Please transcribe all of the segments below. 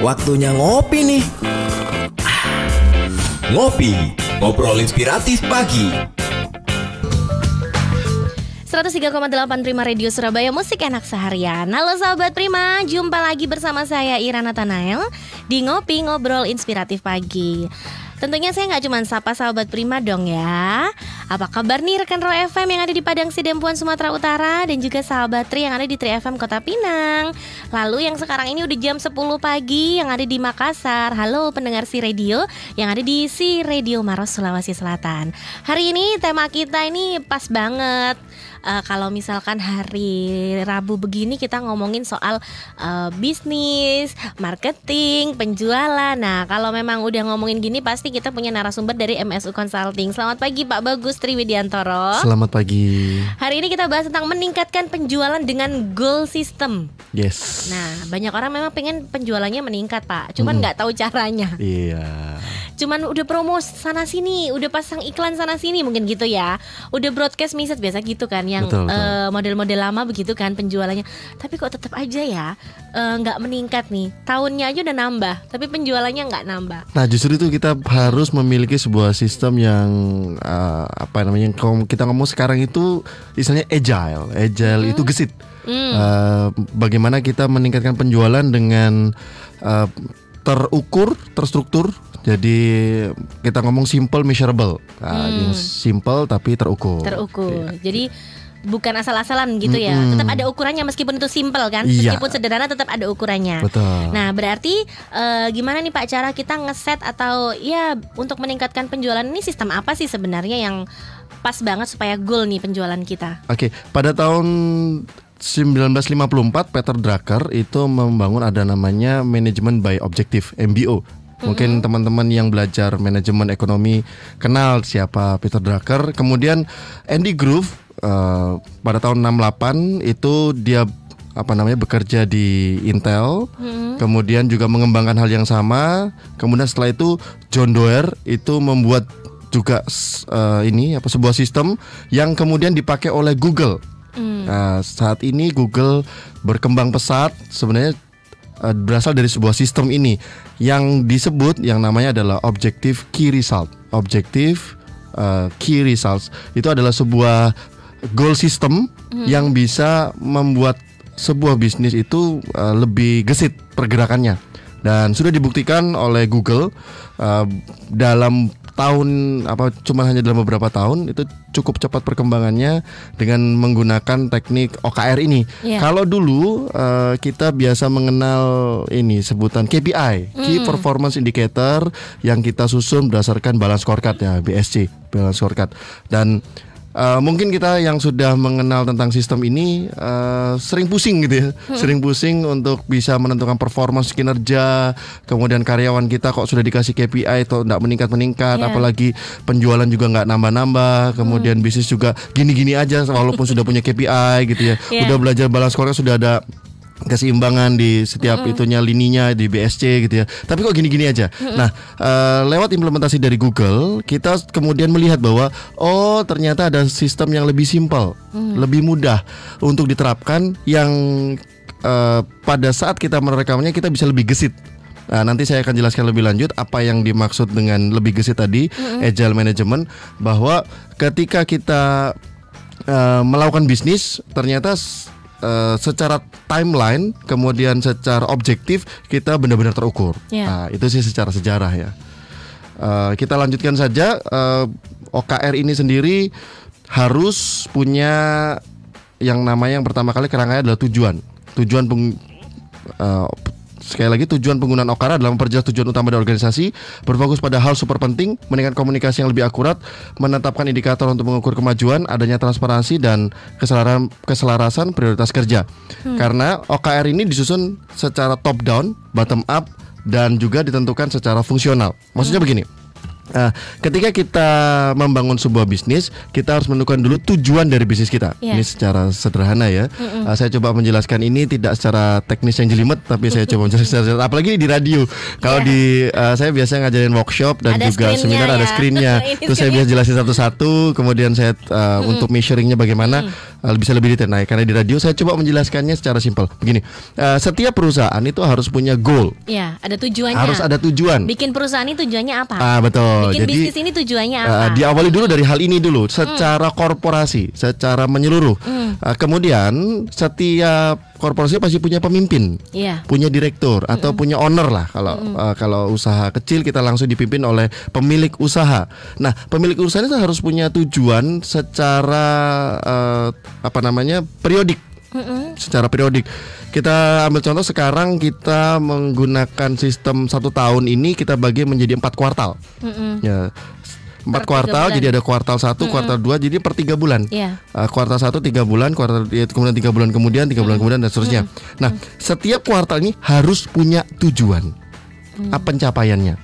Waktunya ngopi nih. Ngopi, ngobrol inspiratif pagi. 103,8 Prima Radio Surabaya Musik Enak Seharian Halo sahabat Prima, jumpa lagi bersama saya Irana Tanael Di Ngopi Ngobrol Inspiratif Pagi Tentunya saya nggak cuma sapa sahabat Prima dong ya. Apa kabar nih rekan Ro FM yang ada di Padang Sidempuan Sumatera Utara dan juga sahabat Tri yang ada di Tri FM Kota Pinang. Lalu yang sekarang ini udah jam 10 pagi yang ada di Makassar. Halo pendengar si radio yang ada di si Radio Maros Sulawesi Selatan. Hari ini tema kita ini pas banget uh, kalau misalkan hari Rabu begini kita ngomongin soal uh, bisnis, marketing, penjualan. Nah, kalau memang udah ngomongin gini pasti kita punya narasumber dari MSU Consulting. Selamat pagi Pak Bagus Triwidiantoro. Selamat pagi. Hari ini kita bahas tentang meningkatkan penjualan dengan goal system. Yes. Nah, banyak orang memang pengen penjualannya meningkat, Pak. Cuman nggak mm. tahu caranya. Iya. Cuman udah promo sana sini, udah pasang iklan sana sini mungkin gitu ya. Udah broadcast message biasa gitu kan yang uh, model-model lama begitu kan penjualannya. Tapi kok tetap aja ya eh, nggak uh, meningkat nih. Tahunnya aja udah nambah, tapi penjualannya nggak nambah. Nah, justru itu kita harus memiliki sebuah sistem yang uh, apa namanya kita ngomong sekarang itu istilahnya agile. Agile hmm. itu gesit. Hmm. Uh, bagaimana kita meningkatkan penjualan dengan uh, terukur, terstruktur. Jadi kita ngomong simple measurable. Nah, hmm. simple tapi terukur. Terukur. Ya. Jadi bukan asal-asalan gitu ya. Mm -hmm. Tetap ada ukurannya meskipun itu simple kan. Iya. Meskipun sederhana tetap ada ukurannya. Betul. Nah, berarti uh, gimana nih Pak cara kita ngeset atau ya untuk meningkatkan penjualan ini sistem apa sih sebenarnya yang pas banget supaya goal nih penjualan kita? Oke, okay. pada tahun 1954 Peter Drucker itu membangun ada namanya Management by Objective MBO Mungkin teman-teman yang belajar manajemen ekonomi kenal siapa Peter Drucker. Kemudian Andy Grove uh, pada tahun 68 itu dia apa namanya bekerja di Intel, hmm. kemudian juga mengembangkan hal yang sama. Kemudian setelah itu John Doerr itu membuat juga uh, ini apa sebuah sistem yang kemudian dipakai oleh Google. Hmm. Nah, saat ini Google berkembang pesat. Sebenarnya uh, berasal dari sebuah sistem ini yang disebut yang namanya adalah objective key result. Objective uh, key results itu adalah sebuah goal system hmm. yang bisa membuat sebuah bisnis itu uh, lebih gesit pergerakannya dan sudah dibuktikan oleh Google uh, dalam tahun apa cuma hanya dalam beberapa tahun itu cukup cepat perkembangannya dengan menggunakan teknik OKR ini. Yeah. Kalau dulu uh, kita biasa mengenal ini sebutan KPI, mm. Key Performance Indicator yang kita susun berdasarkan balance scorecard ya, BSC, balance scorecard. Dan Uh, mungkin kita yang sudah mengenal tentang sistem ini uh, sering pusing gitu ya, hmm. sering pusing untuk bisa menentukan performance kinerja, kemudian karyawan kita kok sudah dikasih KPI atau tidak meningkat meningkat, yeah. apalagi penjualan juga nggak nambah-nambah, kemudian hmm. bisnis juga gini-gini aja walaupun sudah punya KPI gitu ya, yeah. udah belajar balance score sudah ada keseimbangan di setiap mm. itunya lininya di BSC gitu ya. Tapi kok gini-gini aja. Mm. Nah, uh, lewat implementasi dari Google, kita kemudian melihat bahwa oh ternyata ada sistem yang lebih simpel, mm. lebih mudah untuk diterapkan yang uh, pada saat kita merekamnya kita bisa lebih gesit. Nah, nanti saya akan jelaskan lebih lanjut apa yang dimaksud dengan lebih gesit tadi, mm-hmm. agile management bahwa ketika kita uh, melakukan bisnis ternyata uh, secara timeline kemudian secara objektif kita benar-benar terukur. Yeah. Nah, itu sih secara sejarah ya. Uh, kita lanjutkan saja uh, OKR ini sendiri harus punya yang namanya yang pertama kali kerangkanya adalah tujuan. Tujuan peng, uh, Sekali lagi tujuan penggunaan OKR adalah memperjelas tujuan utama dari organisasi, berfokus pada hal super penting, meningkatkan komunikasi yang lebih akurat, menetapkan indikator untuk mengukur kemajuan, adanya transparansi dan keselarasan, keselarasan prioritas kerja. Hmm. Karena OKR ini disusun secara top down, bottom up dan juga ditentukan secara fungsional. Maksudnya hmm. begini. Nah, ketika kita membangun sebuah bisnis, kita harus menentukan dulu tujuan dari bisnis kita. Iya. Ini secara sederhana ya. Uh, saya coba menjelaskan ini tidak secara teknis yang jelimet, tapi saya coba menjelaskan secara apalagi di radio. Kalau Iya. di uh, saya biasa ngajarin workshop dan Ada juga screen-nya seminar ada ya. screennya. Ini Terus saya screen-nya. biasa jelasin satu-satu. Kemudian saya uh, untuk measuringnya bagaimana uh, bisa lebih detail. Nah, karena di radio saya coba menjelaskannya secara simpel. Begini, uh, setiap perusahaan itu harus punya goal, Ya, ada tujuannya. harus ada tujuan. Bikin perusahaan ini tujuannya apa? Ah betul. Bikin Jadi bisnis ini tujuannya Uh, apa? diawali dulu dari hal ini dulu secara korporasi, secara menyeluruh. Uh, kemudian setiap korporasi pasti punya pemimpin, Iya. punya direktur atau punya owner lah. Kalau uh, kalau usaha kecil kita langsung dipimpin oleh pemilik usaha. Nah, pemilik usaha itu harus punya tujuan secara uh, apa namanya periodik secara periodik. Kita ambil contoh sekarang kita menggunakan sistem satu tahun ini kita bagi menjadi empat kuartal. Ya empat kuartal bulan. jadi ada kuartal satu, kuartal dua jadi per tiga bulan. Iya. Uh, kuartal satu tiga bulan, kuartal ya, kemudian tiga bulan kemudian, tiga bulan kemudian dan seterusnya. Nah, setiap kuartal ini harus punya tujuan, apa pencapaiannya.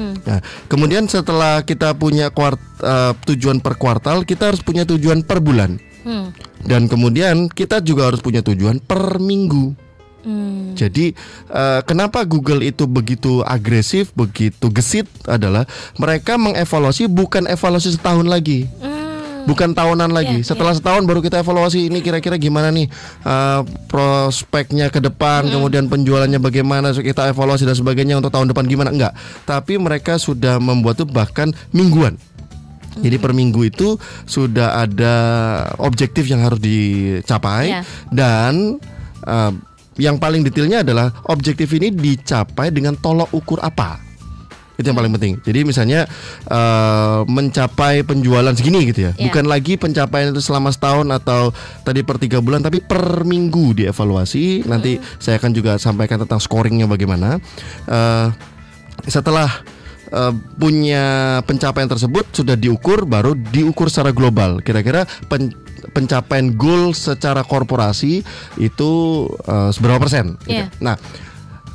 Nah, kemudian setelah kita punya kuart, uh, tujuan per kuartal, kita harus punya tujuan per bulan. Hmm. Dan kemudian kita juga harus punya tujuan per minggu. Hmm. Jadi eh, kenapa Google itu begitu agresif, begitu gesit adalah mereka mengevaluasi bukan evaluasi setahun lagi. Hmm. Bukan tahunan lagi. Iya, Setelah setahun baru kita evaluasi ini kira-kira gimana nih eh, prospeknya ke depan, Hmm. kemudian penjualannya bagaimana, kita evaluasi dan sebagainya untuk tahun depan gimana enggak. Tapi mereka sudah membuat itu bahkan mingguan. Jadi per minggu itu sudah ada objektif yang harus dicapai Iya. dan eh, yang paling detailnya adalah objektif ini dicapai dengan tolok ukur apa. Itu yang paling penting. Jadi misalnya eh, mencapai penjualan segini gitu ya. Iya. Bukan lagi pencapaian itu selama setahun atau tadi per tiga bulan, tapi per minggu dievaluasi. Nanti saya akan juga sampaikan tentang scoringnya bagaimana. Eh, setelah eh, punya pencapaian tersebut sudah diukur, baru diukur secara global. Kira-kira pen- pencapaian goal secara korporasi itu eh, seberapa persen? gitu. Iya. Nah,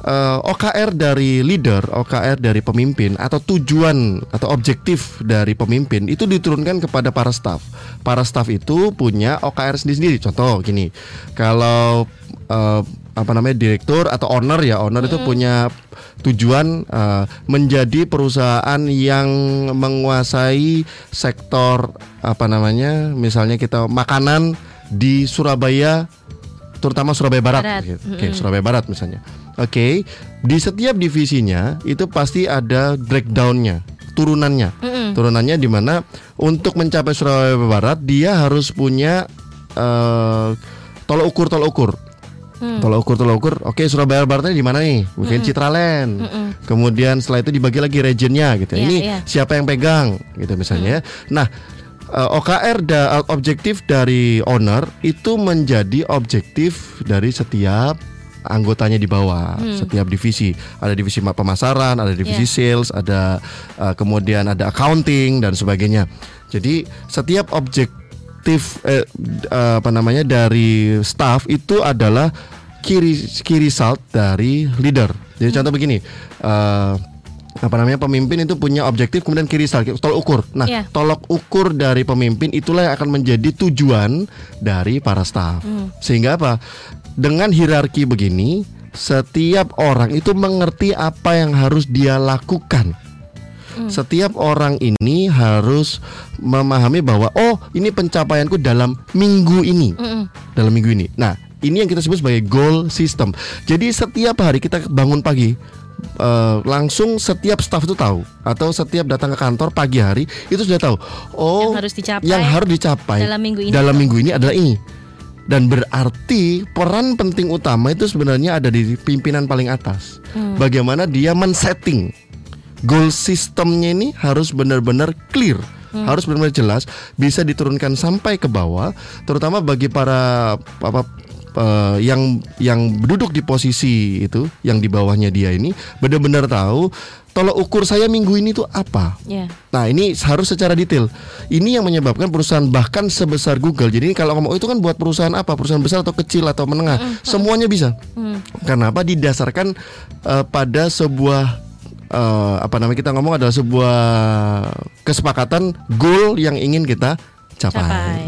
eh, OKR dari leader, OKR dari pemimpin atau tujuan atau objektif dari pemimpin itu diturunkan kepada para staff. Para staff itu punya OKR sendiri-sendiri. Contoh gini, kalau eh, apa namanya direktur atau owner ya, owner itu punya tujuan eh, menjadi perusahaan yang menguasai sektor apa namanya, misalnya kita makanan di Surabaya terutama Surabaya Barat, Barat. gitu. Oke, Surabaya Barat misalnya. Oke, di setiap divisinya itu pasti ada breakdownnya, turunannya. Turunannya di mana untuk mencapai Surabaya Barat dia harus punya eh, tolok ukur tolok ukur. Tolok ukur tolok ukur. Oke, Surabaya Baratnya di mana nih? Mungkin Citraland. Kemudian setelah itu dibagi lagi regionnya gitu. Iya, Ini iya. siapa yang pegang gitu misalnya. ya. Nah, eh, OKR da, objektif dari owner itu menjadi objektif dari setiap anggotanya di bawah, setiap divisi. Ada divisi ma- pemasaran, ada divisi sales, ada eh, kemudian ada accounting dan sebagainya. Jadi setiap objektif eh, d- eh, apa namanya dari staff itu adalah key, key result dari leader. Jadi contoh begini. eh, apa namanya pemimpin itu punya objektif kemudian kiri result tolok ukur. Nah, Iya. tolok ukur dari pemimpin itulah yang akan menjadi tujuan dari para staff. Sehingga apa? Dengan hierarki begini, setiap orang itu mengerti apa yang harus dia lakukan. Setiap orang ini harus memahami bahwa oh, ini pencapaianku dalam minggu ini. Dalam minggu ini. Nah, ini yang kita sebut sebagai goal system. Jadi setiap hari kita bangun pagi eh, langsung setiap staff itu tahu atau setiap datang ke kantor pagi hari itu sudah tahu. Oh, Yang harus dicapai yang harus dicapai dalam minggu ini. dalam minggu ini adalah ini. Dan berarti peran penting utama itu sebenarnya ada di pimpinan paling atas. Hmm. Bagaimana dia men-setting goal sistemnya ini harus benar-benar clear, Hmm. harus benar-benar jelas, bisa diturunkan sampai ke bawah, terutama bagi para apa eh, yang yang duduk di posisi itu, yang di bawahnya dia ini benar-benar tahu tolok ukur saya minggu ini tuh apa. Ya. Nah ini harus secara detail. Ini yang menyebabkan perusahaan bahkan sebesar Google. Jadi ini kalau ngomong "Oh, itu kan buat perusahaan apa? Perusahaan besar atau kecil atau menengah? Semuanya bisa. Karena apa? Didasarkan eh, pada sebuah eh, apa namanya kita ngomong adalah sebuah kesepakatan goal yang ingin kita capai. Capai.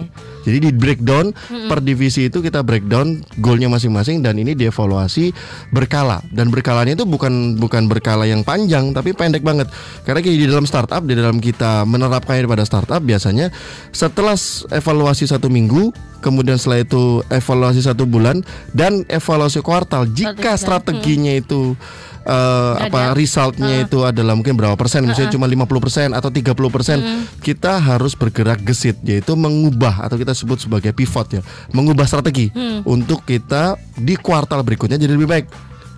Jadi di breakdown per divisi itu kita breakdown goalnya masing-masing dan ini dievaluasi berkala. Dan berkalanya itu bukan bukan berkala yang panjang tapi pendek banget. Karena di dalam startup di dalam kita menerapkannya pada startup biasanya setelah evaluasi satu minggu kemudian setelah itu evaluasi satu bulan dan evaluasi kuartal jika strateginya itu eh, apa resultnya itu adalah mungkin berapa persen? Misalnya cuma 50 persen atau 30 persen. Kita harus bergerak gesit yaitu mengubah atau kita sebut sebagai pivot ya. Mengubah strategi untuk kita di kuartal berikutnya jadi lebih baik.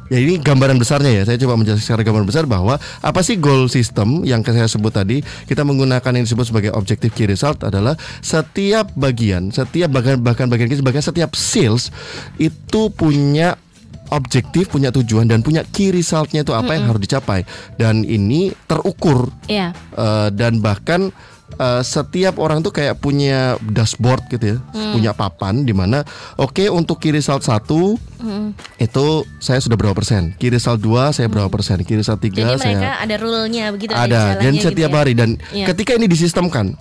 Ya ini gambaran besarnya ya. Saya coba menjelaskan secara gambaran besar bahwa apa sih goal system yang saya sebut tadi. Kita menggunakan yang disebut sebagai objective key result adalah setiap bagian, setiap bagian bahkan bagian kita bahkan setiap sales itu punya objektif, punya tujuan dan punya key resultnya itu apa yang harus dicapai. Dan ini terukur Iya. Eh, dan bahkan eh, setiap orang tuh kayak punya dashboard gitu ya, Hmm. punya papan di mana oke untuk key result satu Hmm. itu saya sudah berapa persen, key result 2 saya berapa persen, key result 3 Jadi saya mereka ada rule-nya begitu ada dan setiap gitu ya. hari dan Iya. ketika ini disistemkan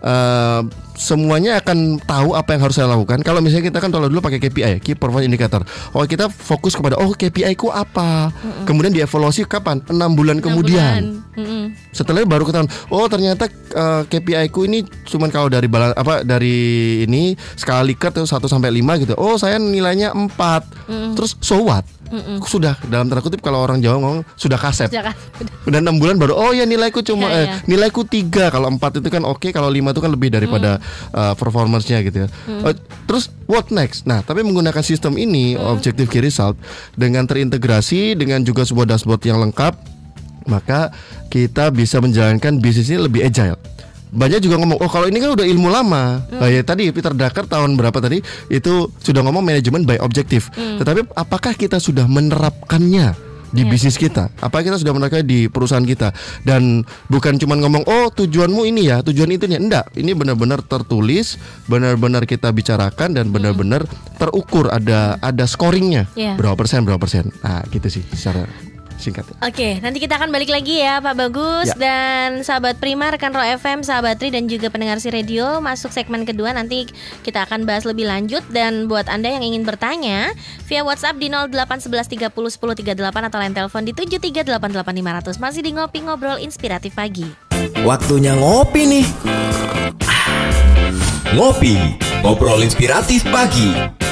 eh, semuanya akan tahu apa yang harus saya lakukan kalau misalnya kita kan kalau dulu pakai KPI key performance indicator oh kita fokus kepada oh KPI ku apa kemudian dievaluasi kapan enam bulan Enam kemudian bulan. Mm-mm. setelah itu baru ketahuan oh ternyata eh, KPI ku ini cuman kalau dari bala, apa dari ini skala Likert itu 1 sampai 5 gitu. Oh, saya nilainya 4. Terus so what? Sudah dalam tanda kutip kalau orang Jawa ngomong sudah kaset. Sejak Udah enam bulan baru oh ya nilaiku cuma Iya, eh, iya. nilaiku tiga kalau empat itu kan oke kalau lima itu kan lebih daripada uh, performance-nya gitu ya. Oh, terus what next? Nah tapi menggunakan sistem ini objective key result dengan terintegrasi dengan juga sebuah dashboard yang lengkap maka kita bisa menjalankan bisnis ini lebih agile. Banyak juga ngomong, oh kalau ini kan udah ilmu lama. Nah, ya tadi Peter Drucker tahun berapa tadi itu sudah ngomong manajemen by objective. Tetapi apakah kita sudah menerapkannya di bisnis kita? Apa kita sudah menerapkannya di perusahaan kita? Dan bukan cuma ngomong, oh tujuanmu ini ya, tujuan itu Enggak, ini benar-benar tertulis, benar-benar kita bicarakan dan benar-benar terukur ada ada scoringnya. Iya. Berapa persen, berapa persen. Nah gitu sih secara singkat. Oke, nanti kita akan balik lagi ya Pak Bagus Ya. dan sahabat Prima, rekan Ro FM, sahabat Tri dan juga pendengar si radio masuk segmen kedua nanti kita akan bahas lebih lanjut dan buat Anda yang ingin bertanya via WhatsApp di 0811 30 10 38 atau line telepon di 7388500 masih di ngopi ngobrol inspiratif pagi. Waktunya ngopi nih. Ngopi, ngobrol inspiratif pagi.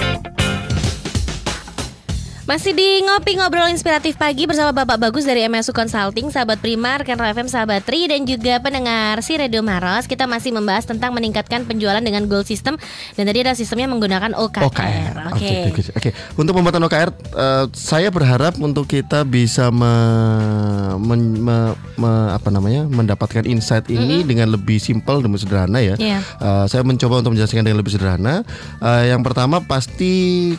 Masih di ngopi ngobrol inspiratif pagi bersama Bapak Bagus dari MSU Consulting, sahabat Primar, Rekan FM, sahabat Tri dan juga pendengar si Radio Maros. Kita masih membahas tentang meningkatkan penjualan dengan goal system dan tadi ada sistemnya menggunakan OKR. OKR. Oke. Oke, oke, oke. Untuk pembuatan OKR, eh, saya berharap untuk kita bisa me- men- me- me- apa namanya mendapatkan insight ini dengan lebih simpel dan sederhana ya. Iya. Eh, saya mencoba untuk menjelaskan dengan lebih sederhana. Eh, yang pertama pasti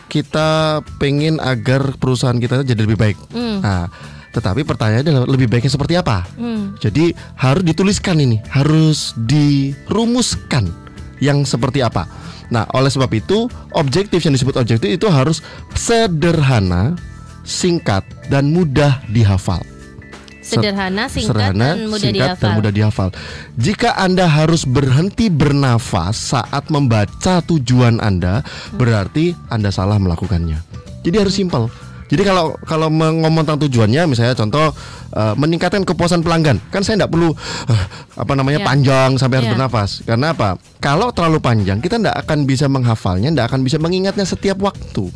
kita pengen agar perusahaan kita jadi lebih baik. Hmm. Nah, tetapi pertanyaannya adalah lebih baiknya seperti apa? Hmm. Jadi harus dituliskan ini, harus dirumuskan yang seperti apa. Nah, oleh sebab itu, objektif yang disebut objektif itu harus sederhana, singkat dan mudah dihafal. Sederhana, singkat Sederhana, dan mudah singkat dihafal. dan mudah dihafal. Jika Anda harus berhenti bernafas saat membaca tujuan Anda, berarti Anda salah melakukannya. Jadi harus simpel. Jadi kalau kalau ngomong tentang tujuannya, misalnya contoh eh, meningkatkan kepuasan pelanggan, kan saya tidak perlu eh, apa namanya Ya. panjang sampai harus Ya. bernafas. Karena apa? Kalau terlalu panjang, kita tidak akan bisa menghafalnya, tidak akan bisa mengingatnya setiap waktu.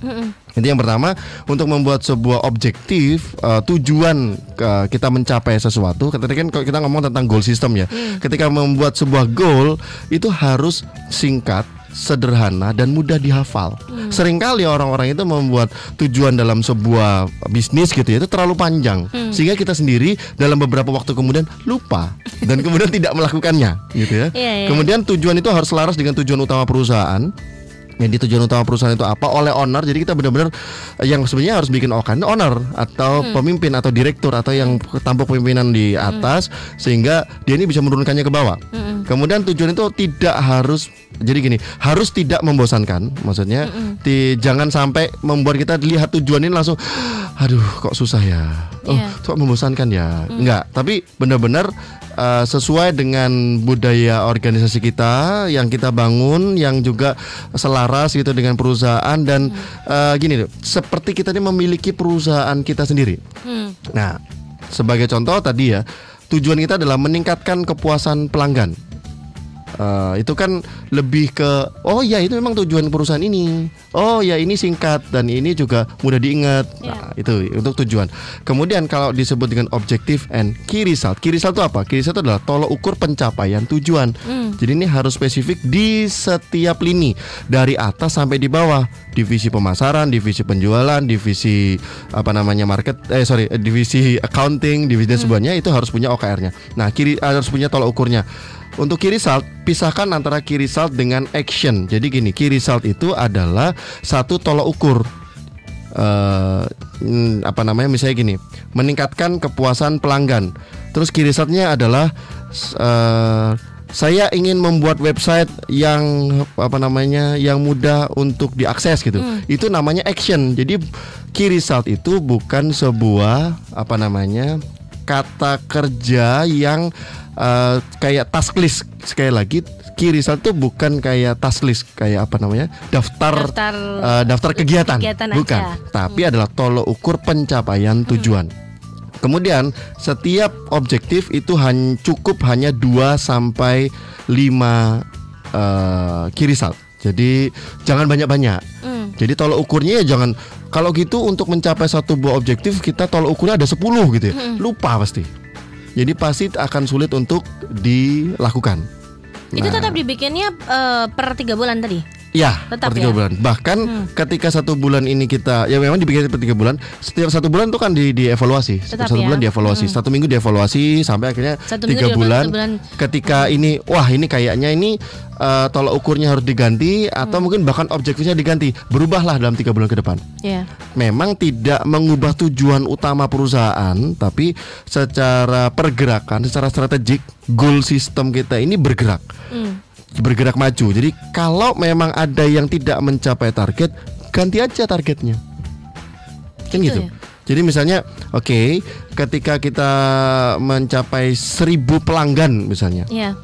Jadi yang pertama untuk membuat sebuah objektif eh, tujuan eh, kita mencapai sesuatu. Ketika kan kalau kita ngomong tentang goal system ya. Ketika membuat sebuah goal itu harus singkat sederhana dan mudah dihafal. Seringkali orang-orang itu membuat tujuan dalam sebuah bisnis gitu ya itu terlalu panjang sehingga kita sendiri dalam beberapa waktu kemudian lupa dan kemudian tidak melakukannya gitu ya. Iya, iya. Kemudian tujuan itu harus selaras dengan tujuan utama perusahaan. Jadi tujuan utama perusahaan itu apa oleh owner. Jadi kita benar-benar eh, yang sebenarnya harus bikin okan owner atau pemimpin atau direktur atau yang tampuk pemimpinan di atas sehingga dia ini bisa menurunkannya ke bawah. Kemudian tujuan itu tidak harus jadi gini, harus tidak membosankan. Maksudnya ti- jangan sampai membuat kita lihat tujuan ini langsung aduh kok susah ya. Oh, kok membosankan ya. Enggak, tapi benar-benar uh, sesuai dengan budaya organisasi kita yang kita bangun yang juga selaras gitu dengan perusahaan dan uh, gini loh, seperti kita ini memiliki perusahaan kita sendiri. Hmm. Nah, sebagai contoh tadi ya, tujuan kita adalah meningkatkan kepuasan pelanggan. Eh, itu kan lebih ke oh ya itu memang tujuan perusahaan ini. Oh ya ini singkat dan ini juga mudah diingat. Nah, itu untuk tujuan. Kemudian kalau disebut dengan objektif and key result. Key result itu apa? Key result itu adalah tolok ukur pencapaian tujuan. Jadi ini harus spesifik di setiap lini dari atas sampai di bawah. Divisi pemasaran, divisi penjualan, divisi apa namanya market eh sorry, divisi accounting, divisi dan sebagainya itu harus punya OKR-nya. Nah, kiri harus punya tolok ukurnya. Untuk key result, pisahkan antara key result dengan action. Jadi gini, key result itu adalah satu tolok ukur. mm, apa namanya misalnya gini, meningkatkan kepuasan pelanggan. Terus key resultnya adalah eh, saya ingin membuat website yang apa namanya yang mudah untuk diakses gitu. Itu namanya action. Jadi key result itu bukan sebuah apa namanya kata kerja yang eh, kayak task list. Sekali lagi result itu bukan kayak task list kayak apa namanya? Daftar Daftar eh, daftar kegiatan, kegiatan bukan. Aja. tapi adalah tolok ukur pencapaian tujuan. Kemudian setiap objektif itu hanya cukup hanya 2 sampai 5 key result jadi jangan banyak-banyak. Hmm. jadi tolok ukurnya ya jangan kalau gitu untuk mencapai satu buah objektif kita tolok ukurnya ada 10 gitu ya. Lupa pasti. Jadi pasti akan sulit untuk dilakukan. Itu Nah. tetap dibikinnya eh, per tiga bulan tadi. Ya, Tetap per tiga ya? bulan. Bahkan ketika satu bulan ini kita, ya memang dibikin per tiga bulan. Setiap satu bulan itu kan di dievaluasi. Setiap Tetap satu ya? bulan dievaluasi. Satu minggu dievaluasi sampai akhirnya Satu tiga bulan. bulan. Ketika ini, wah ini kayaknya ini eh, tolak ukurnya harus diganti atau mungkin bahkan objektifnya diganti. Berubahlah dalam tiga bulan ke depan. Ya. Memang tidak mengubah tujuan utama perusahaan, tapi secara pergerakan, secara strategik, goal system kita ini bergerak Hmm. Bergerak maju. Jadi kalau memang ada yang tidak mencapai target, ganti aja targetnya. Kan Gitu gitu. ya? Jadi misalnya, oke, ketika kita mencapai 1000 pelanggan misalnya, Ya.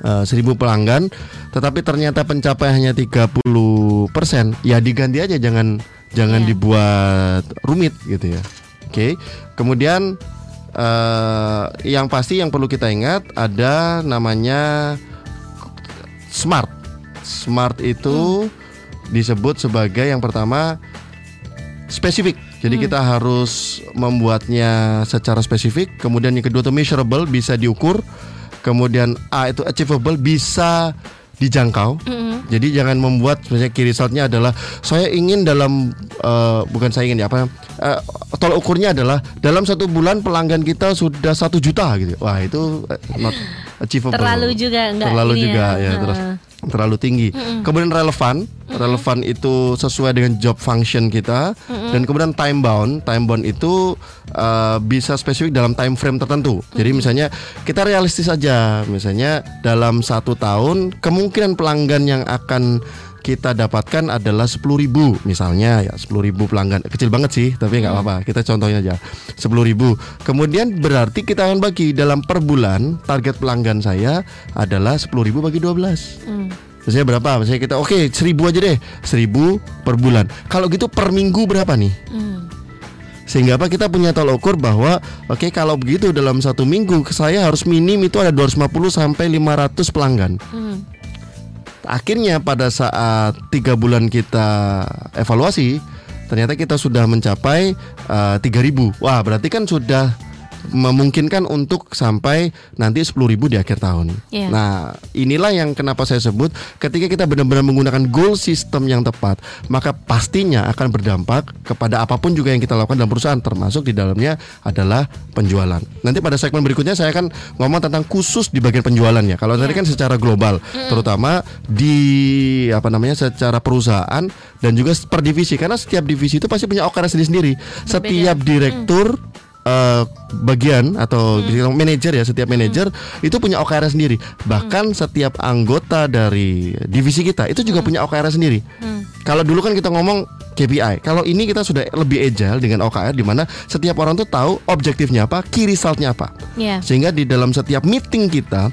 eh, 1000 pelanggan, tetapi ternyata pencapaiannya 30%, ya diganti aja jangan jangan Iya. dibuat rumit gitu ya. Oke. Kemudian eh, yang pasti yang perlu kita ingat ada namanya smart. Smart itu disebut sebagai yang pertama spesifik. Jadi kita harus membuatnya secara spesifik. Kemudian yang kedua itu measurable bisa diukur. Kemudian A itu achievable bisa dijangkau. Mm-mm. Jadi jangan membuat misalnya key resultnya adalah saya ingin dalam eh, bukan saya ingin ya apa eh, tolak ukurnya adalah dalam satu bulan pelanggan kita sudah satu juta gitu. Wah itu eh, not achievable. Terlalu juga enggak Terlalu ini juga ya. ya, terus terlalu tinggi. Kemudian relevan, relevan itu sesuai dengan job function kita dan kemudian time bound. Time bound itu uh, bisa spesifik dalam time frame tertentu. Jadi misalnya kita realistis aja, misalnya dalam satu tahun kemungkinan pelanggan yang akan kita dapatkan adalah 10.000 misalnya ya 10.000 pelanggan kecil banget sih tapi nggak apa-apa kita contohnya aja 10.000 kemudian berarti kita akan bagi dalam per bulan target pelanggan saya adalah 10.000 bagi 12 Hmm. Misalnya berapa? Misalnya kita oke seribu aja deh seribu per bulan Kalau gitu per minggu berapa nih? Hmm. Sehingga apa kita punya tolok ukur bahwa Oke kalau begitu dalam satu minggu Saya harus minim itu ada 250 sampai 500 pelanggan Hmm. Akhirnya pada saat tiga bulan kita evaluasi Ternyata kita sudah mencapai eh, 3000 Wah berarti kan sudah memungkinkan untuk sampai nanti 10.000 di akhir tahun. Iya. Nah, inilah yang kenapa saya sebut ketika kita benar-benar menggunakan goal system yang tepat, maka pastinya akan berdampak kepada apa pun juga yang kita lakukan dalam perusahaan termasuk di dalamnya adalah penjualan. Nanti pada segmen berikutnya saya akan ngomong tentang khusus di bagian penjualannya. Kalau tadi kan secara global, terutama di apa namanya secara perusahaan dan juga per divisi karena setiap divisi itu pasti punya OKR sendiri-sendiri. Setiap direktur eh, bagian atau Hmm. manajer ya setiap manajer itu punya OKR sendiri. Bahkan Hmm. setiap anggota dari divisi kita itu juga punya OKR sendiri. Hmm. Kalau dulu kan kita ngomong KPI, kalau ini kita sudah lebih agile dengan OKR di mana setiap orang tuh tahu objektifnya apa, key resultnya apa. Ya. Sehingga di dalam setiap meeting kita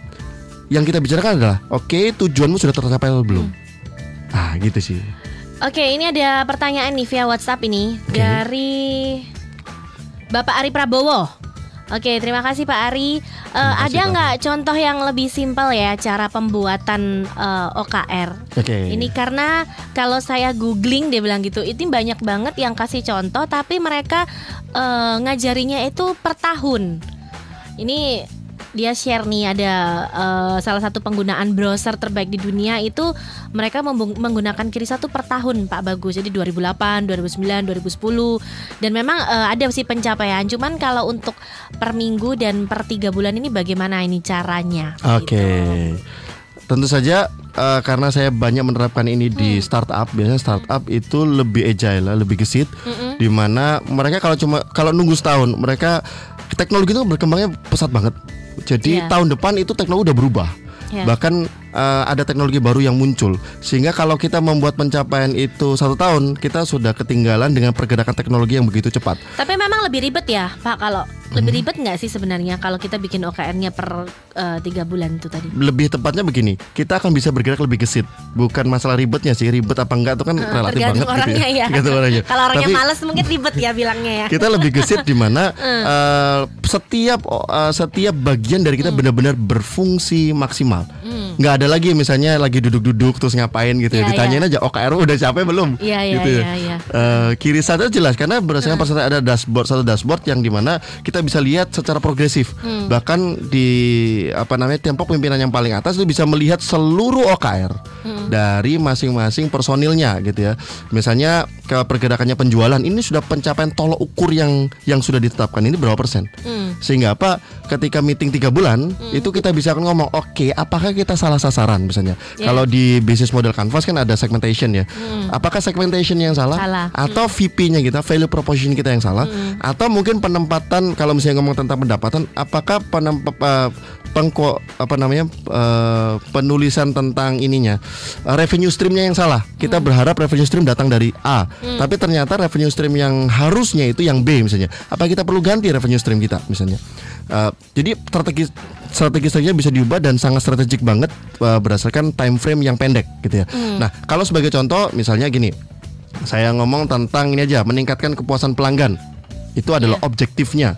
yang kita bicarakan adalah, oke tujuanmu sudah tercapai atau belum? Hmm. Ah gitu sih. Oke, ini ada pertanyaan nih via WhatsApp ini Oke. dari Bapak Ari Prabowo. Oke, terima kasih Pak Ari. Kasih, ada nggak contoh yang lebih simpel ya cara pembuatan eh, OKR? Oke. Ini karena kalau saya googling dia bilang gitu, itu banyak banget yang kasih contoh, tapi mereka eh, ngajarinya itu per tahun. Ini dia share nih ada eh, salah satu penggunaan browser terbaik di dunia itu mereka menggunakan Kirisa tuh per tahun Pak Bagus. Jadi 2008, 2009, 2010 dan memang eh, ada sih pencapaian. Cuman kalau untuk per minggu dan per tiga bulan ini bagaimana ini caranya? Oke. gitu. Tentu saja eh, karena saya banyak menerapkan ini di Hmm. startup, biasanya startup itu lebih agile, lebih gesit, Mm-mm. di mana mereka kalau cuma kalau nunggu setahun, mereka teknologi itu berkembangnya pesat banget. Jadi Iya. tahun depan itu teknologi udah berubah. Ya. Bahkan eh, ada teknologi baru yang muncul, sehingga kalau kita membuat pencapaian itu satu tahun, kita sudah ketinggalan dengan pergerakan teknologi yang begitu cepat. Tapi memang lebih ribet ya Pak kalau Hmm. lebih ribet nggak sih sebenarnya kalau kita bikin OKR-nya per eh, tiga bulan itu tadi? lebih tepatnya begini, kita akan bisa bergerak lebih gesit. Bukan masalah ribetnya sih, ribet apa enggak itu kan Eh, relatif tergantung banget orangnya gitu ya. Tergantung orangnya. Kalau orangnya Tapi males mungkin ribet ya bilangnya ya. kita lebih gesit di mana eh, setiap eh, setiap bagian dari kita benar-benar berfungsi maksimal. Hmm. Nggak ada lagi misalnya lagi duduk-duduk terus ngapain gitu ya. Iya, Ditanyain aja OKR udah capek belum? Iya iya gitu ya. iya iya. Eh, kiri satu jelas karena berdasarkan persentase ada dashboard satu dashboard yang di mana kita bisa lihat secara progresif Hmm. bahkan di apa namanya tempo pimpinan yang paling atas itu bisa melihat seluruh OKR Hmm. dari masing-masing personilnya gitu ya misalnya ke pergerakannya penjualan ini sudah pencapaian tolok ukur yang yang sudah ditetapkan ini berapa persen Hmm. sehingga apa ketika meeting tiga bulan itu kita bisa ngomong oke apakah kita salah sasaran misalnya Ya. kalau di business model canvas kan ada segmentation ya. Apakah segmentation yang salah, Salah. atau VP-nya kita value proposition kita yang salah? Atau mungkin penempatan kalau misalnya ngomong tentang pendapatan apakah penem, eh, pengko apa namanya eh, penulisan tentang ininya eh, revenue streamnya yang salah? Kita berharap revenue stream datang dari A tapi ternyata revenue stream yang harusnya itu yang B misalnya. Apa kita perlu ganti revenue stream kita misalnya? Eh, jadi strategi strategi strateginya bisa diubah dan sangat strategik banget eh, berdasarkan time frame yang pendek gitu ya. Nah kalau sebagai contoh misalnya gini saya ngomong tentang ini aja meningkatkan kepuasan pelanggan. Itu adalah Iya. objektifnya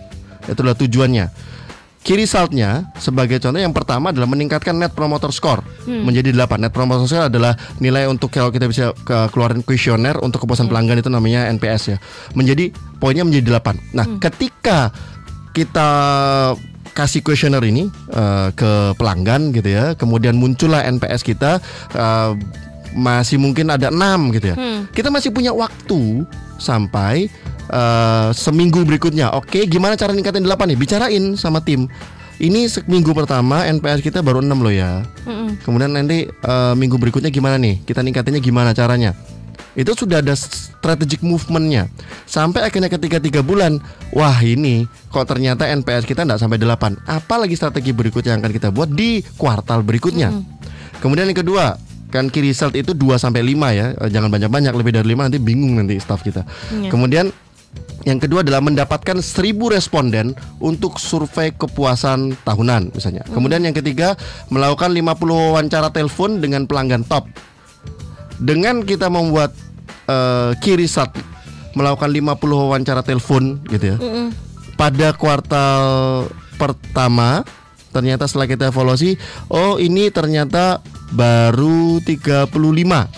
itu adalah tujuannya. Key resultnya sebagai contoh yang pertama adalah meningkatkan net promoter score. Menjadi 8 net promoter score adalah nilai untuk kalau kita bisa ke- keluarin kuesioner untuk kepuasan pelanggan itu namanya NPS ya. Menjadi poinnya menjadi 8 nah ketika kita kasih kuesioner ini eh, ke pelanggan gitu ya kemudian muncullah NPS kita eh, masih mungkin ada enam gitu ya Hmm. kita masih punya waktu sampai eh, seminggu berikutnya. Oke, gimana cara ningkatin 8 nih? Bicarain sama tim. Ini seminggu pertama NPS kita baru 6 loh ya. Mm-mm. Kemudian nanti eh, minggu berikutnya gimana nih? Kita ningkatinnya gimana caranya? Itu sudah ada strategic movementnya Sampai akhirnya ketika tiga bulan Wah ini kok ternyata NPS kita nggak sampai 8 Apalagi strategi berikutnya yang akan kita buat di kuartal berikutnya Kemudian yang kedua kan key result itu 2 sampai 5 ya. Eh, Jangan banyak-banyak lebih dari 5 nanti bingung nanti staff kita. Iya. Kemudian yang kedua adalah mendapatkan 1000 responden untuk survei kepuasan tahunan misalnya. Kemudian yang ketiga melakukan 50 wawancara telepon dengan pelanggan top. Dengan kita membuat eh, key result melakukan 50 wawancara telepon gitu ya Mm-mm. pada kuartal pertama ternyata setelah kita evaluasi oh ini ternyata baru 35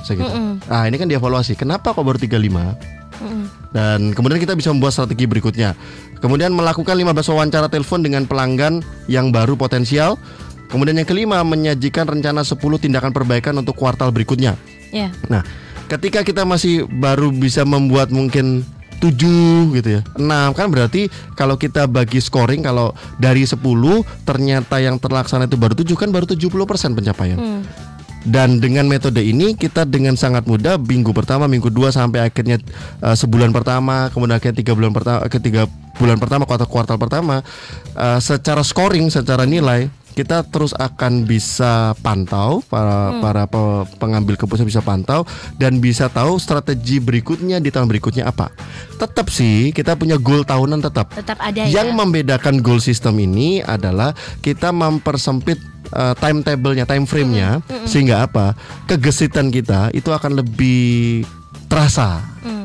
saya gitu. Mm-mm. Ah ini kan dievaluasi. Kenapa kok baru 35? Mm-mm. Dan kemudian kita bisa membuat strategi berikutnya. Kemudian melakukan 15 wawancara telepon dengan pelanggan yang baru potensial. Kemudian yang kelima menyajikan rencana 10 tindakan perbaikan untuk kuartal berikutnya. Ya. Nah, ketika kita masih baru bisa membuat mungkin 7 gitu ya 6 kan berarti kalau kita bagi scoring kalau dari 10 ternyata yang terlaksana itu baru 7 kan baru 70% pencapaian Hmm. Dan dengan metode ini kita dengan sangat mudah minggu pertama, minggu dua sampai akhirnya uh, sebulan pertama, kemudian akhirnya tiga bulan pertama, ketiga bulan pertama, kuartal kuartal pertama, uh, secara scoring, secara nilai kita terus akan bisa pantau para Hmm. para pe- pengambil keputusan bisa pantau dan bisa tahu strategi berikutnya di tahun berikutnya apa. Tetap sih kita punya goal tahunan tetap. Tetap ada Yang ya. membedakan goal system ini adalah kita mempersempit uh, timetable-nya, time frame-nya sehingga apa? Kegesitan kita itu akan lebih terasa. Hmm.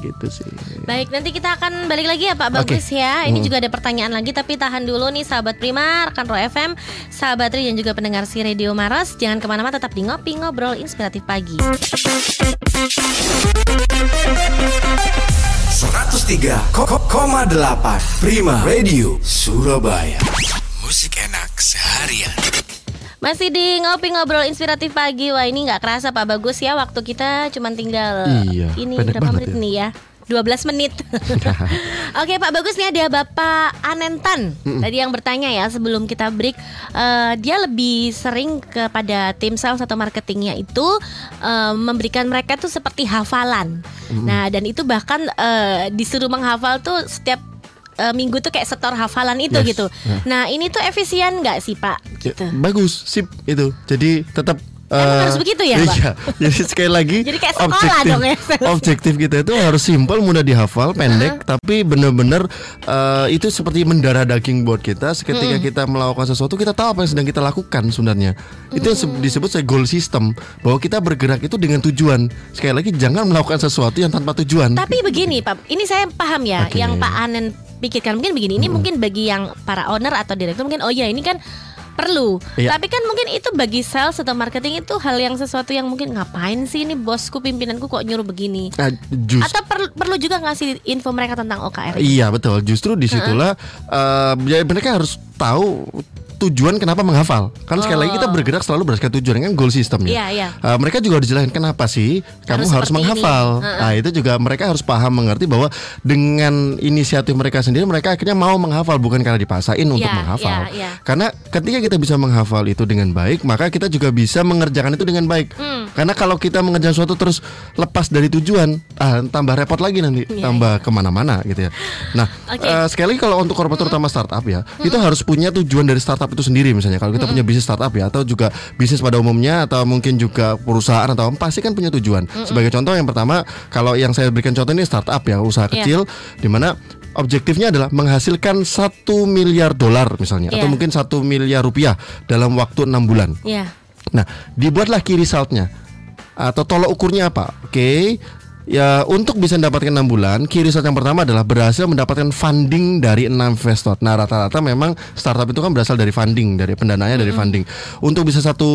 Gitu sih. Baik, nanti kita akan balik lagi ya Pak. Bagus ya. Ini Hmm. juga ada pertanyaan lagi tapi tahan dulu nih sahabat Prima, rekan Ro FM, sahabat Tri dan juga pendengar si Radio Maros. Jangan ke mana-mana tetap di ngopi ngobrol inspiratif pagi. 103,8 Prima Radio Surabaya Musik enak seharian Masih di ngopi ngobrol inspiratif pagi. Wah ini nggak kerasa Pak Bagus ya. Waktu kita cuma tinggal Iya, ini berapa menit ya. nih ya? 12 menit. Oke Pak Bagus nih ada Bapak Anentan tadi yang bertanya ya sebelum kita break. Eh, dia lebih sering kepada tim sales atau marketingnya itu eh, memberikan mereka tuh seperti hafalan. Nah dan itu bahkan eh, disuruh menghafal tuh setiap eh, minggu tuh kayak setor hafalan itu Yes. gitu. Nah ini tuh efisien nggak sih Pak? Ya, Gitu. Bagus, sip itu. Jadi tetap Emang eh, harus begitu ya, Pak? Iya. Jadi sekali lagi Jadi kayak sekolah objektif, dong ya. objektif kita itu harus simpel, mudah dihafal, pendek, tapi benar-benar eh, itu seperti mendarah daging buat kita. Ketika kita melakukan sesuatu, kita tahu apa yang sedang kita lakukan sebenarnya. Itu yang se- disebut saya goal system, bahwa kita bergerak itu dengan tujuan. Sekali lagi jangan melakukan sesuatu yang tanpa tujuan. Tapi begini Pak, ini saya paham ya Oke. yang Pak Anen pikirkan mungkin begini. Ini mungkin bagi yang para owner atau direktur mungkin oh ya ini kan perlu. Iya. Tapi kan mungkin itu bagi sales atau marketing itu hal yang sesuatu yang mungkin ngapain sih ini bosku pimpinanku kok nyuruh begini. Nah, just- Atau perlu perlu juga ngasih info mereka tentang OKR. Iya betul. Justru di situlah eh, ya mereka harus tahu tujuan kenapa menghafal. Kan sekali lagi kita bergerak selalu berdasarkan tujuan kan goal systemnya. Oh. Iya, iya. Eh, mereka juga harus dijelaskan kenapa sih kamu Harus menghafal. ini. Heeh. Nah itu juga mereka harus paham mengerti bahwa dengan inisiatif mereka sendiri mereka akhirnya mau menghafal bukan karena dipasain untuk Iya, menghafal. iya, iya. Karena ketika kita bisa menghafal itu dengan baik, maka kita juga bisa mengerjakan itu dengan baik. Hmm. Karena kalau kita mengerjakan sesuatu terus lepas dari tujuan, ah, tambah repot lagi nanti, Iya, tambah ke mana-mana gitu ya. Nah, Oke. eh, sekali lagi kalau untuk korporat terutama startup ya, itu harus punya tujuan dari startup itu sendiri misalnya. Kalau kita punya bisnis startup ya, atau juga bisnis pada umumnya, atau mungkin juga perusahaan atau pasti kan punya tujuan. Sebagai contoh yang pertama, kalau yang saya berikan contoh ini startup ya, usaha Iya. kecil, di mana objektifnya adalah menghasilkan satu miliar dolar misalnya, atau Iya. mungkin satu miliar rupiah dalam waktu enam bulan. Iya. Nah, dibuatlah key resultnya atau tolok ukurnya apa? Oke. Ya, untuk bisa mendapatkan 6 bulan, key result yang pertama adalah berhasil mendapatkan funding dari 6 investor. Nah, rata-rata memang startup itu kan berasal dari funding, dari pendanaannya dari funding. Untuk bisa satu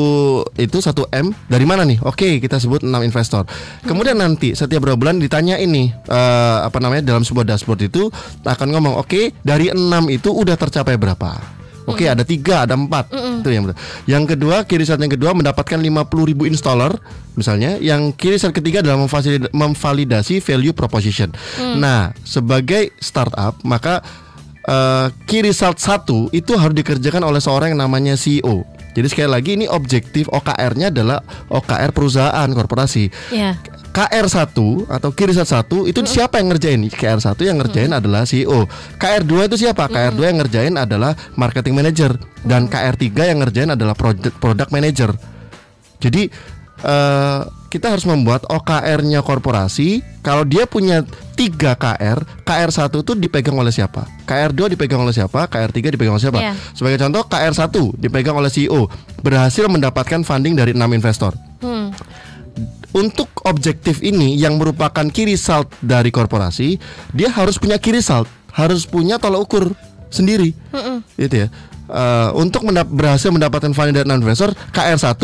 itu satu M dari mana nih? Oke, kita sebut 6 investor. Kemudian nanti setiap berapa bulan ditanya ini eh, apa namanya dalam sebuah dashboard itu akan ngomong, "Oke, dari 6 itu udah tercapai berapa?" Oke ada tiga ada empat itu yang betul. Yang kedua kiri yang kedua mendapatkan 50.000 ribu installer misalnya. Yang kiri ketiga adalah memvalidasi value proposition. Nah sebagai startup maka eh, key result satu itu harus dikerjakan oleh seorang yang namanya CEO. Jadi sekali lagi ini objektif OKR-nya adalah OKR perusahaan korporasi. Iya. KR1 atau kiri satu itu siapa yang ngerjain? KR1 yang ngerjain adalah CEO. KR2 itu siapa? KR2 yang ngerjain adalah marketing manager dan KR3 yang ngerjain adalah product product manager. Jadi eh, kita harus membuat OKR-nya korporasi. Kalau dia punya 3 KR, KR1 itu dipegang oleh siapa? KR2 dipegang oleh siapa? KR3 dipegang oleh siapa? Iya. Sebagai contoh KR1 dipegang oleh CEO, berhasil mendapatkan funding dari 6 investor. Hmm. Untuk objektif ini yang merupakan key result dari korporasi, dia harus punya key result, harus punya tolak ukur sendiri. Gitu ya. Eh, untuk mendap- berhasil mendapatkan funding dari 6 investor, KR1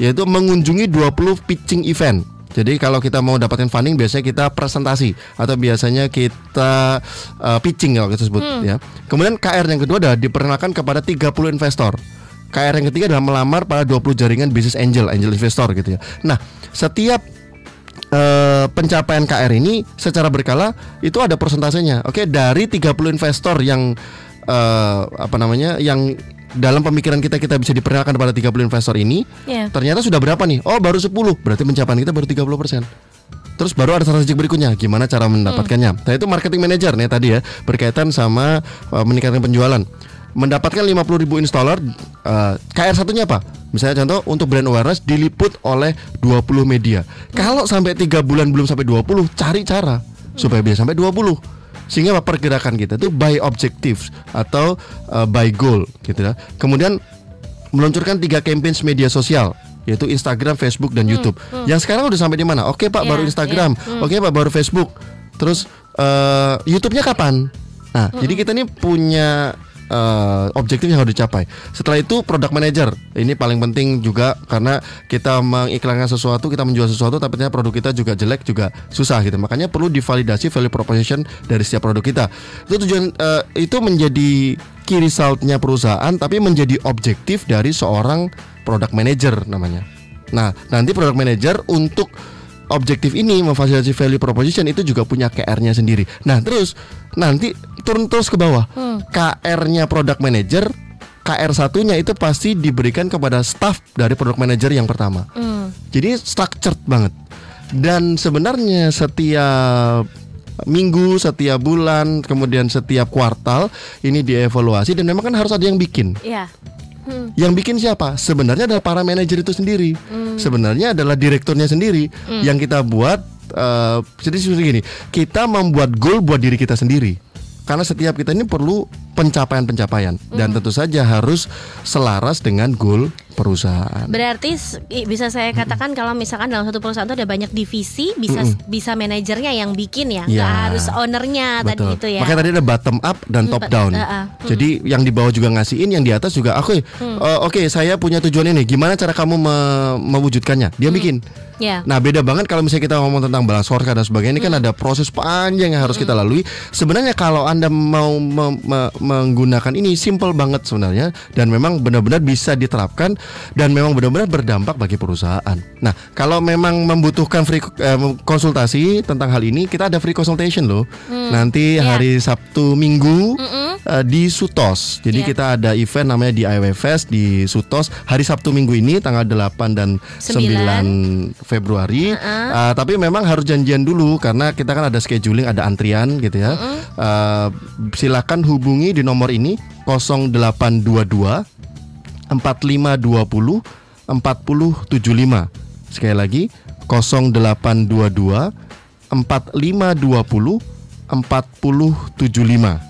yaitu mengunjungi 20 pitching event. Jadi kalau kita mau dapatin funding biasanya kita presentasi atau biasanya kita eh, pitching kalau kita sebut ya. Kemudian KR yang kedua adalah diperkenalkan kepada 30 investor. KR yang ketiga adalah melamar pada 20 jaringan bisnis angel, angel investor gitu ya. Nah, setiap eh, pencapaian KR ini secara berkala itu ada persentasenya. Oke, dari 30 investor yang eh, apa namanya? yang dalam pemikiran kita kita bisa diperkenalkan pada 30 investor ini, Iya. ternyata sudah berapa nih? Oh, baru 10. Berarti pencapaian kita baru 30%. Terus baru ada strategi berikutnya, gimana cara mendapatkannya? Nah, itu marketing manager nih tadi ya, berkaitan sama uh, meningkatkan penjualan. Mendapatkan 50.000 ribu installer, uh, KR satunya apa? Misalnya contoh untuk brand awareness diliput oleh 20 media. Kalau sampai tiga bulan belum sampai 20, cari cara supaya bisa sampai 20 sehingga apa pergerakan kita itu by objectives atau uh, by goal gitu ya. Kemudian meluncurkan tiga campaign media sosial yaitu Instagram, Facebook dan YouTube. Yang sekarang udah sampai di mana? Oke Pak, Ya, baru Instagram. Oke Pak, baru Facebook. Terus uh, YouTube-nya kapan? Nah, jadi kita ini punya uh, objektif yang harus dicapai. Setelah itu product manager. Ini paling penting juga karena kita mengiklankan sesuatu, kita menjual sesuatu tapi ternyata produk kita juga jelek juga susah gitu. Makanya perlu divalidasi value proposition dari setiap produk kita. Itu tujuan uh, itu menjadi key resultnya perusahaan tapi menjadi objektif dari seorang product manager namanya. Nah, nanti product manager untuk objektif ini memfasilitasi value proposition itu juga punya KR-nya sendiri. Nah, terus nanti turun terus ke bawah. KR-nya product manager, KR satunya itu pasti diberikan kepada staff dari product manager yang pertama. Hmm. Jadi structured banget. Dan sebenarnya setiap minggu, setiap bulan, kemudian setiap kuartal ini dievaluasi dan memang kan harus ada yang bikin. Iya. Hmm. Yang bikin siapa? Sebenarnya adalah para manajer itu sendiri. Sebenarnya adalah direkturnya sendiri yang kita buat. eh, jadi seperti gini, kita membuat goal buat diri kita sendiri. Karena setiap kita ini perlu pencapaian-pencapaian dan tentu saja harus selaras dengan goal perusahaan. Berarti bisa saya katakan kalau misalkan dalam satu perusahaan itu ada banyak divisi, bisa bisa manajernya yang bikin ya, Ya. harus ownernya tadi itu ya. Makanya tadi ada bottom up dan top bet- down. uh, uh. Jadi yang di bawah juga ngasihin, yang di atas juga oke. Hmm. eh, oke, saya punya tujuan ini. Gimana cara kamu me- mewujudkannya? Dia bikin. Ya. Nah beda banget kalau misalnya kita ngomong tentang balance scorecard dan sebagainya ini kan Hmm. ada proses panjang yang harus kita lalui. Sebenarnya kalau anda mau me- me- menggunakan ini simple banget sebenarnya dan memang benar-benar bisa diterapkan dan memang benar-benar berdampak bagi perusahaan. Nah kalau memang membutuhkan free eh, konsultasi tentang hal ini kita ada free consultation loh. Nanti Ya. hari Sabtu Minggu eh, di Sutos. Jadi Ya. kita ada event namanya di IWFest di Sutos hari Sabtu Minggu ini tanggal 8 dan Sembilan. 9 Februari. Uh, tapi memang harus janjian dulu karena kita kan ada scheduling, ada antrian gitu ya. Uh, silakan hubungi di nomor ini 0822 4520 4075. Sekali lagi 0822 4520 4075.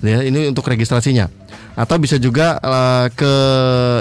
Ya, ini untuk registrasinya. Atau bisa juga eh, ke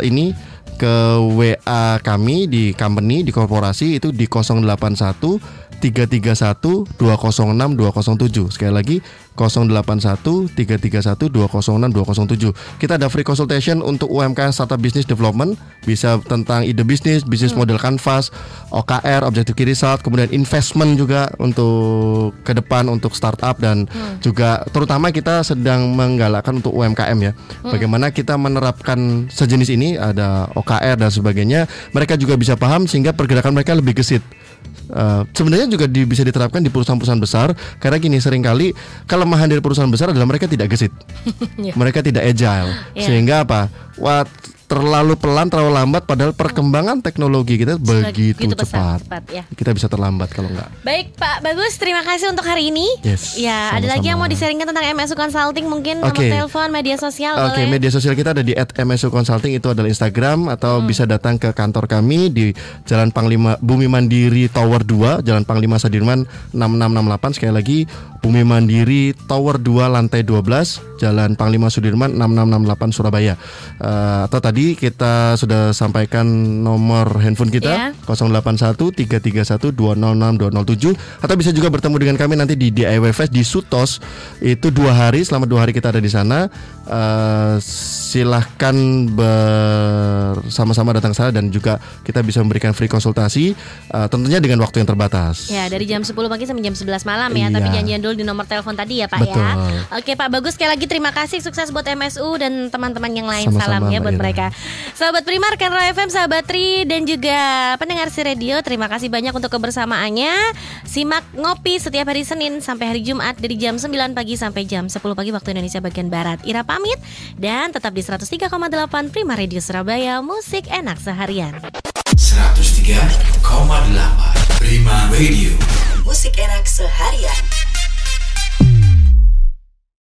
ini ke WA kami di company di korporasi itu di 081 331 206 207. Sekali lagi 081 331 206 207. Kita ada free consultation untuk UMKM startup business development, bisa tentang ide bisnis, bisnis model canvas, OKR, objective key result, kemudian investment juga untuk ke depan untuk startup dan juga terutama kita sedang menggalakkan untuk UMKM ya. Bagaimana kita menerapkan sejenis ini ada OKR dan sebagainya, mereka juga bisa paham sehingga pergerakan mereka lebih gesit. Uh, sebenarnya juga di- bisa diterapkan di perusahaan-perusahaan besar karena gini sering kali kelemahan dari perusahaan besar adalah mereka tidak gesit, Iya. mereka tidak agile, Iya. sehingga apa? Wah, terlalu pelan, terlalu lambat, padahal perkembangan teknologi kita begitu cepat. cepat, ya. Kita bisa terlambat kalau enggak. Baik Pak Bagus, terima kasih untuk hari ini. Yes, Ya, ada lagi yang mau sama-sama. disaringkan tentang MSU Consulting mungkin nomor Oke. telepon, media sosial Oke, boleh. media sosial kita ada di @msu consulting itu adalah Instagram atau Hmm. bisa datang ke kantor kami di Jalan Panglima Bumi Mandiri Tower 2, Jalan Panglima Sadirman 6668 sekali lagi Bumi Mandiri Tower 2 lantai 12, Jalan Panglima Sudirman 6668 Surabaya. Eh, atau tadi kita sudah sampaikan nomor handphone Iya. kita 081 331 206 207 atau bisa juga bertemu dengan kami nanti di DIY Fest di Sutos itu dua hari selama dua hari kita ada di sana Eh, silahkan bersama-sama datang ke sana dan juga kita bisa memberikan free konsultasi eh, tentunya dengan waktu yang terbatas. Ya dari jam 10 pagi sampai jam 11 malam ya Iya. Tapi janjian dulu di nomor telepon tadi ya Pak Betul. ya Oke Pak Bagus sekali lagi terima kasih Sukses buat MSU dan teman-teman yang lain Sama-sama, Salam ya buat Ira. mereka Sahabat Prima, rekan Roy FM, sahabat Tri dan juga pendengar si radio, terima kasih banyak untuk kebersamaannya. Simak ngopi setiap hari Senin sampai hari Jumat dari jam 9 pagi sampai jam 10 pagi waktu Indonesia bagian Barat. Ira pamit dan tetap di 103,8 Prima Radio Surabaya, musik enak seharian. 103,8 Prima Radio Musik enak seharian.